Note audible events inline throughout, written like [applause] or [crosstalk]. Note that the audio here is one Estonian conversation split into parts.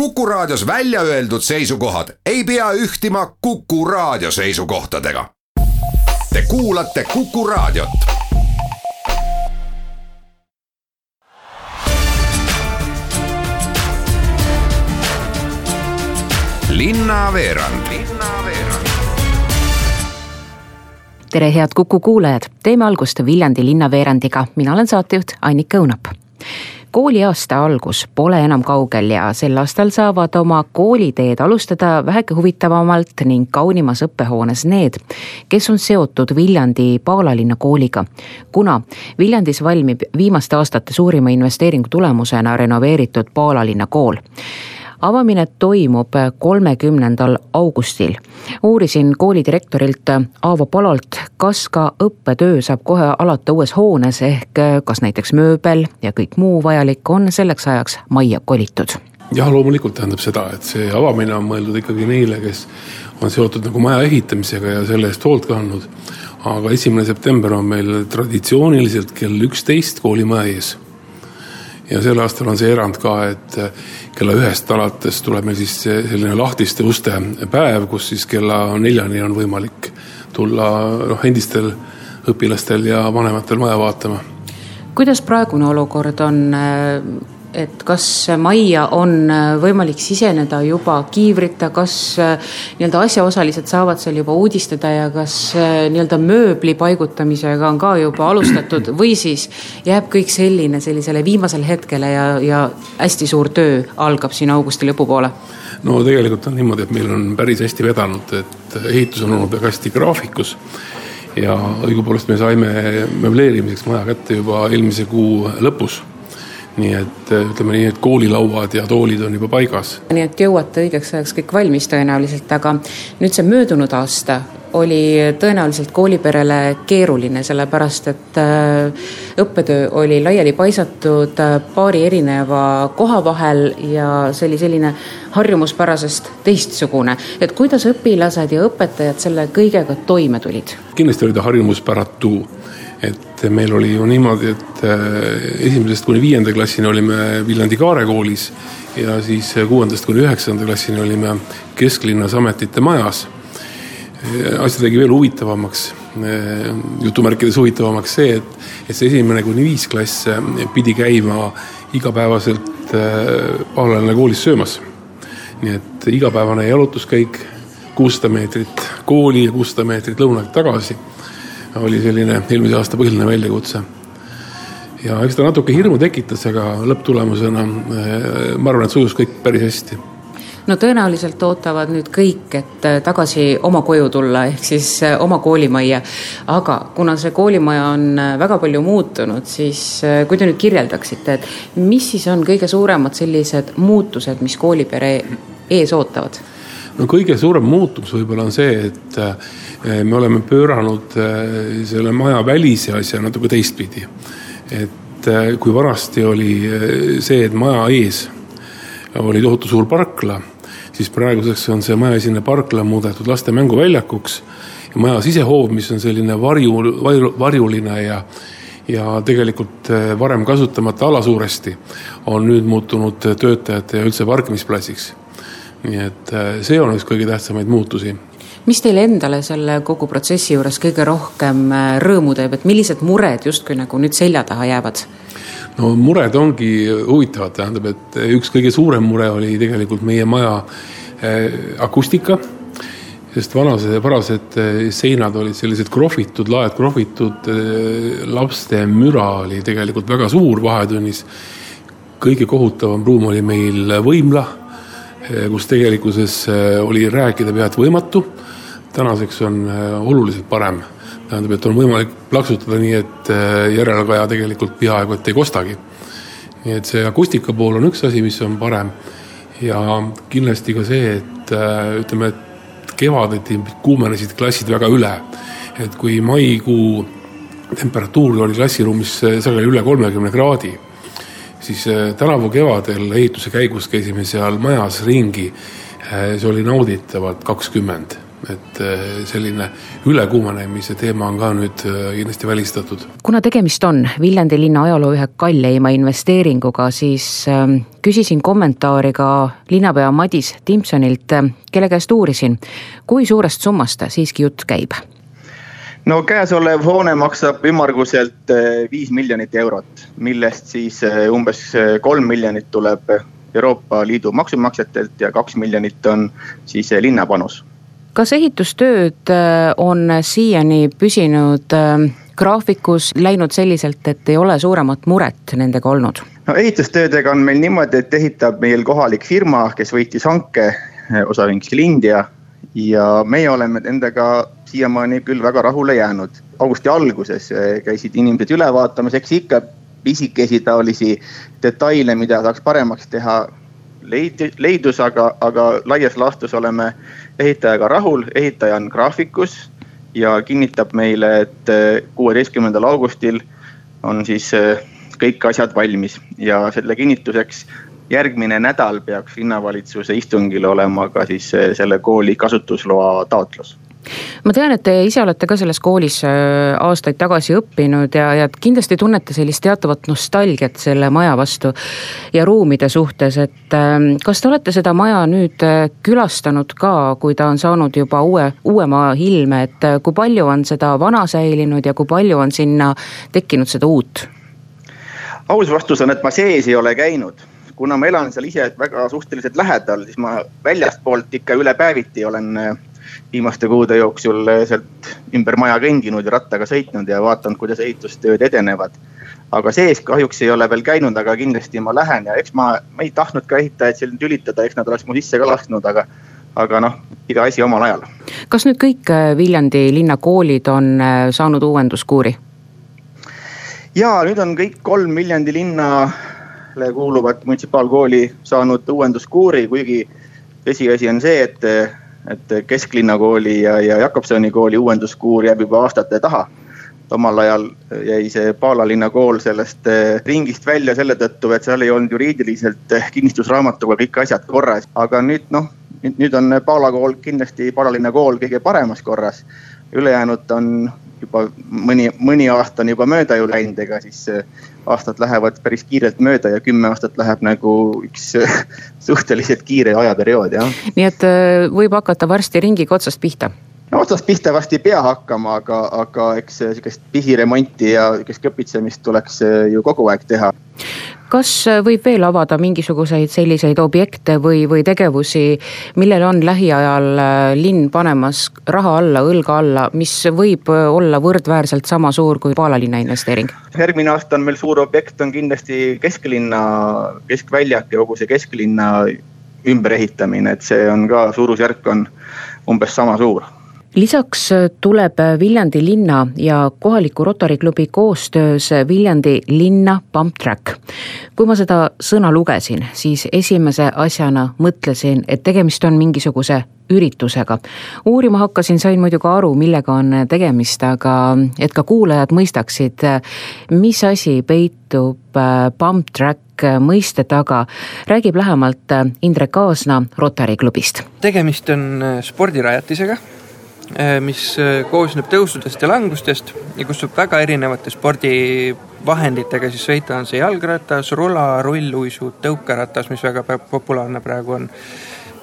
Kuku Raadios välja öeldud seisukohad ei pea ühtima Kuku Raadio seisukohtadega. Te kuulate Kuku Raadiot. linnaveerand tere, head Kuku kuulajad, teeme algust Viljandi linnaveerandiga, mina olen saatejuht Annika Õunap kooliaasta algus pole enam kaugel ja sel aastal saavad oma kooliteed alustada väheke huvitavamalt ning kaunimas õppehoones need, kes on seotud Viljandi Paalalinna kooliga. kuna Viljandis valmib viimaste aastate suurima investeeringu tulemusena renoveeritud Paalalinna kool avamine toimub kolmekümnendal augustil. uurisin koolidirektorilt Aavo Palolt, kas ka õppetöö saab kohe alata uues hoones ehk kas näiteks mööbel ja kõik muu vajalik on selleks ajaks majja kolitud jah, loomulikult tähendab seda, et see avamine on mõeldud ikkagi neile, kes on seotud nagu maja ehitamisega ja selle eest hoolt kandnud. aga esimene september on meil traditsiooniliselt kell üksteist koolimaja ees ja sel aastal on see erand ka, et äh, kella ühest alates tuleb meil siis selline lahtiste uste päev, kus siis kella neljani on võimalik tulla noh, endistel õpilastel ja vanematel maja vaatama. kuidas praegune olukord on äh, et kas majja on äh, võimalik siseneda juba kiivrita, kas äh, nii-öelda asjaosalised saavad seal juba uudistada ja kas äh, nii-öelda mööbli paigutamisega on ka juba alustatud või siis jääb kõik selline sellisele viimasele hetkele ja, ja hästi suur töö algab siin augusti lõpupoole? no tegelikult on niimoodi, et meil on päris hästi vedanud, et ehitus on olnud väga hästi graafikus ja õigupoolest me saime möbleerimiseks maja kätte juba eelmise kuu lõpus nii et äh, ütleme nii, et koolilauad ja toolid on juba paigas. nii et jõuate õigeks ajaks kõik valmis tõenäoliselt, aga nüüd see möödunud aasta oli tõenäoliselt kooliperele keeruline, sellepärast et äh, õppetöö oli laiali paisatud äh, paari erineva koha vahel ja see oli selline harjumuspärasest teistsugune. et kuidas õpilased ja õpetajad selle kõigega toime tulid? kindlasti oli ta harjumuspäratu et meil oli ju niimoodi, et äh, esimesest kuni viienda klassini olime Viljandi Kaare koolis ja siis kuuendast kuni üheksanda klassini olime kesklinnas ametite majas. Äh, asja tegi veel huvitavamaks, äh, jutumärkides huvitavamaks see, et, et see esimene kuni viis klass pidi käima igapäevaselt Pahlalinna koolis söömas. nii et igapäevane jalutuskäik, kuussada meetrit kooli ja kuussada meetrit lõunalt tagasi oli selline eelmise aasta põhiline väljakutse. ja eks ta natuke hirmu tekitas, aga lõpptulemusena eh, ma arvan, et sujus kõik päris hästi no tõenäoliselt ootavad nüüd kõik, et eh, tagasi oma koju tulla, ehk siis eh, oma koolimajja. aga kuna see koolimaja on väga palju muutunud, siis kui te nüüd kirjeldaksite, et mis siis on kõige suuremad sellised muutused, mis koolipere ees ootavad? no kõige suurem muutus võib-olla on see, et me oleme pööranud eh, selle maja välise asja natuke teistpidi. et eh, kui vanasti oli see, et maja ees oli tohutu suur parkla, siis praeguseks on see majaesine parkla muudetud laste mänguväljakuks ja maja sisehoov, mis on selline varju, varju, varjuline ja ja tegelikult varem kasutamata ala suuresti, on nüüd muutunud töötajate ja üldse parkimisplatsiks nii et see on üks kõige tähtsamaid muutusi mis teile endale selle kogu protsessi juures kõige rohkem äh, rõõmu teeb, et millised mured justkui nagu nüüd selja taha jäävad? no mured ongi huvitavad, tähendab, et üks kõige suurem mure oli tegelikult meie maja äh, akustika, sest vanased, varased seinad olid sellised krohvitud, laed krohvitud, laste müra oli tegelikult väga suur Vahetunnis. kõige kohutavam ruum oli meil võimla kus tegelikkuses oli rääkida peaaegu võimatu. Tänaseks on eh, oluliselt parem, tähendab, et on võimalik plaksutada nii, et järelkaja tegelikult peaaegu et ei kostagi. nii et see akustika pool on üks asi, mis on parem ja kindlasti ka see, et ütleme, et kevadeti kuumenesid klassid väga üle. et kui maikuu temperatuur oli klassiruumis sageli üle kolmekümne kraadi siis äh, tänavu kevadel ehituse käigus käisime seal majas ringi. Äh, see oli nauditavalt kakskümmend et äh, selline ülekuumenemise teema on ka nüüd äh, kindlasti välistatud. kuna tegemist on Viljandi linna ajaloo ühe kalleima investeeringuga, siis ähm, küsisin kommentaari ka linnapea Madis Timsonilt, kelle käest uurisin, kui suurest summast siiski jutt käib no käesolev hoone maksab ümmarguselt viis miljonit eurot, millest siis umbes kolm miljonit tuleb Euroopa Liidu maksumaksjatelt ja kaks miljonit on siis linna panus. Kas ehitustööd äh, on siiani püsinud äh, graafikus, läinud selliselt, et ei ole suuremat muret nendega olnud? no ehitustöödega on meil niimoodi, et ehitab meil kohalik firma, kes võitis hanke, äh, osaühing Slindia ja meie oleme nendega siiamaani küll väga rahule jäänud. augusti alguses käisid inimesed üle vaatamas, eks ikka pisikesi taolisi detaile, mida saaks paremaks teha, leid-, leidus, aga, aga laias laastus oleme ehitajaga rahul, ehitaja on graafikus ja kinnitab meile, et eh, kuueteistkümnendal augustil on siis eh, kõik asjad valmis. Ja selle kinnituseks järgmine nädal peaks linnavalitsuse istungil olema ka siis eh, selle kooli kasutusloa taotlus ma tean, et te ise olete ka selles koolis äh, aastaid tagasi õppinud ja, ja kindlasti tunnete sellist teatavat nostalgiat selle maja vastu ja ruumide suhtes, et ähm, kas te olete seda maja nüüd äh, külastanud ka, kui ta on saanud juba uue, uuema ilme, et äh, kui palju on seda vana säilinud ja kui palju on sinna tekkinud seda uut? aus vastus on, et ma sees ei ole käinud kuna ma elan seal ise väga suhteliselt lähedal, siis ma väljastpoolt ikka üle päeviti olen viimaste kuude jooksul sealt ümber maja kõndinud ja rattaga sõitnud ja vaadanud, kuidas ehitustööd edenevad. aga sees kahjuks ei ole veel käinud, aga kindlasti ma lähen ja eks ma, ma ei tahtnud ka ehitajaid siin tülitada, eks nad oleks mu sisse ka lasknud, aga aga noh, iga asi omal ajal. kas nüüd kõik äh, Viljandi linnakoolid on äh, saanud uuenduskuuri? ja nüüd on kõik kolm Viljandi linnale kuuluvat munitsipaalkooli saanud uuenduskuuri, kuigi tõsiasi on see, et et Kesklinna kooli ja, ja Jakobsoni kooli uuenduskuur jääb juba aastate taha. omal ajal jäi see Paala linna kool sellest eh, ringist välja selle tõttu, et seal ei olnud juriidiliselt eh, kinnistusraamatuga kõik asjad korras, aga nüüd noh, nüüd on Paala kool kindlasti, Paala linna kool kõige paremas korras. Ülejäänud on juba mõni, mõni aasta on juba mööda ju läinud, ega siis äh, aastad lähevad päris kiirelt mööda ja kümme aastat läheb nagu üks äh, [laughs] suhteliselt kiire ajaperiood, jah. nii et äh, võib hakata varsti ringiga otsast pihta? No otsast pihta vast ei pea hakkama, aga, aga eks sihukest pisiremonti ja sihukest kõpitsemist tuleks ju kogu aeg teha kas võib veel avada mingisuguseid selliseid objekte või, või tegevusi, millele on lähiajal äh, linn panemas raha alla, õlga alla, mis võib äh, olla võrdväärselt sama suur kui Paala linna investeering? järgmine aasta on meil suur objekt, on kindlasti kesklinna, keskväljak ja kogu see kesklinna ümberehitamine, et see on ka suurusjärk on umbes sama suur lisaks äh, tuleb äh, Viljandi linna ja kohaliku Rotary klubi koostöös äh, Viljandi linna pump track. kui ma seda sõna lugesin, siis esimese asjana mõtlesin, et tegemist on mingisuguse üritusega. uurima hakkasin, sain muidugi aru, millega on tegemist, aga et ka kuulajad mõistaksid, mis asi peitub pump track mõiste taga, räägib lähemalt Indrek Aasna Rotary klubist. tegemist on spordirajatisega mis äh, koosneb tõusudest ja langustest ja kus saab väga erinevate spordivahenditega siis sõita, on see jalgratas, rula, rulluisud, tõukeratas, mis väga populaarne praegu on.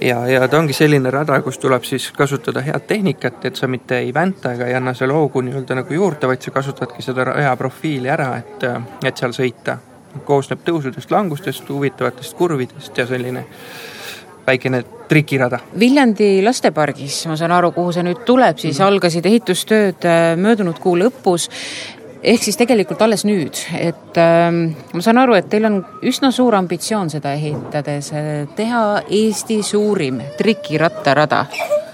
ja, ja ta ongi selline rada, kus tuleb siis kasutada head tehnikat, et sa mitte ei vänta ega ei anna seal hoogu nii-öelda nagu juurde, vaid sa kasutadki seda raja profiili ära, et, et seal sõita. koosneb tõusudest, langustest, huvitavatest kurvidest ja selline väikene trikirada. Viljandi lastepargis, ma saan aru, kuhu see nüüd tuleb, siis mm -hmm. algasid ehitustööd äh, möödunud kuu lõpus ehk siis tegelikult alles nüüd, et ähm, ma saan aru, et teil on üsna suur ambitsioon seda ehitades, äh, teha Eesti suurim trikirattarada.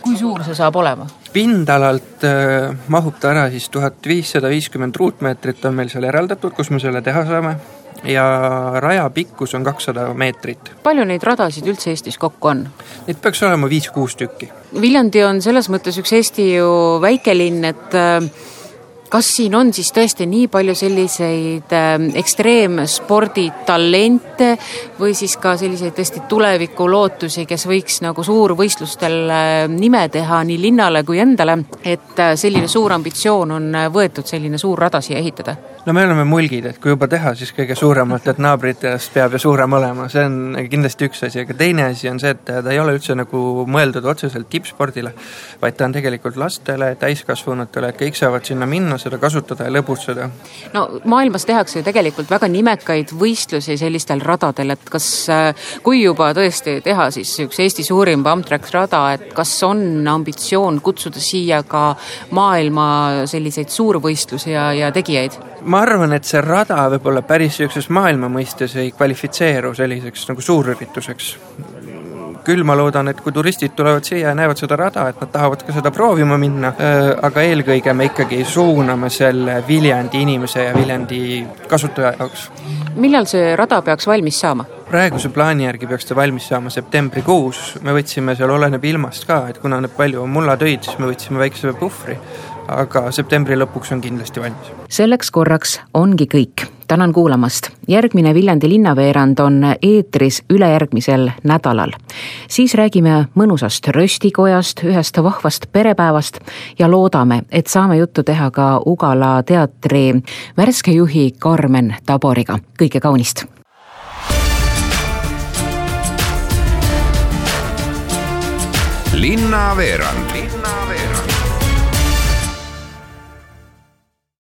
kui suur see saab olema? pindalalt äh, mahub ta ära siis tuhat viissada viiskümmend ruutmeetrit on meil seal eraldatud, kus me selle teha saame ja raja pikkus on kakssada meetrit. palju neid radasid üldse Eestis kokku on? Neid peaks olema viis-kuus tükki. Viljandi on selles mõttes üks Eesti ju väikelinn, et äh, kas siin on siis tõesti nii palju selliseid äh, ekstreemsporditalente või siis ka selliseid tõesti tulevikulootusi, kes võiks nagu suurvõistlustel äh, nime teha nii linnale kui endale, et äh, selline suur ambitsioon on äh, võetud, selline suur rada siia ehitada? no me oleme mulgid, et kui juba teha, siis kõige suuremalt, et naabritest peab ju suurem olema, see on kindlasti üks asi, aga teine asi on see, et ta ei ole üldse nagu mõeldud otseselt tippspordile, vaid ta on tegelikult lastele, täiskasvanutele, kõik saavad sinna minna, seda kasutada ja lõbutseda. no maailmas tehakse ju tegelikult väga nimekaid võistlusi sellistel radadel, et kas, äh, kui juba tõesti teha siis üks Eesti suurim Bumtrack rada, et kas on ambitsioon kutsuda siia ka maailma selliseid suurvõistlusi ja, ja tegijaid? ma arvan, et see rada võib-olla päris niisuguses maailma mõistes ei kvalifitseeru selliseks nagu suurürituseks. Küll ma loodan, et kui turistid tulevad siia ja näevad seda rada, et nad tahavad ka seda proovima minna, aga eelkõige me ikkagi suuname selle Viljandi inimese ja Viljandi kasutaja jaoks. millal see rada peaks valmis saama? praeguse plaani järgi peaks ta valmis saama septembrikuus, me võtsime seal, oleneb ilmast ka, et kuna nüüd palju on mullatöid, siis me võtsime väikse puhvri aga septembri lõpuks on kindlasti valmis. selleks korraks ongi kõik. Tänan kuulamast. järgmine Viljandi linnaveerand on eetris ülejärgmisel nädalal. siis räägime mõnusast röstikojast, ühest vahvast perepäevast ja loodame, et saame juttu teha ka Ugala teatri värske juhi Karmen Taboriga. kõike kaunist linnaveerand. linnaveerand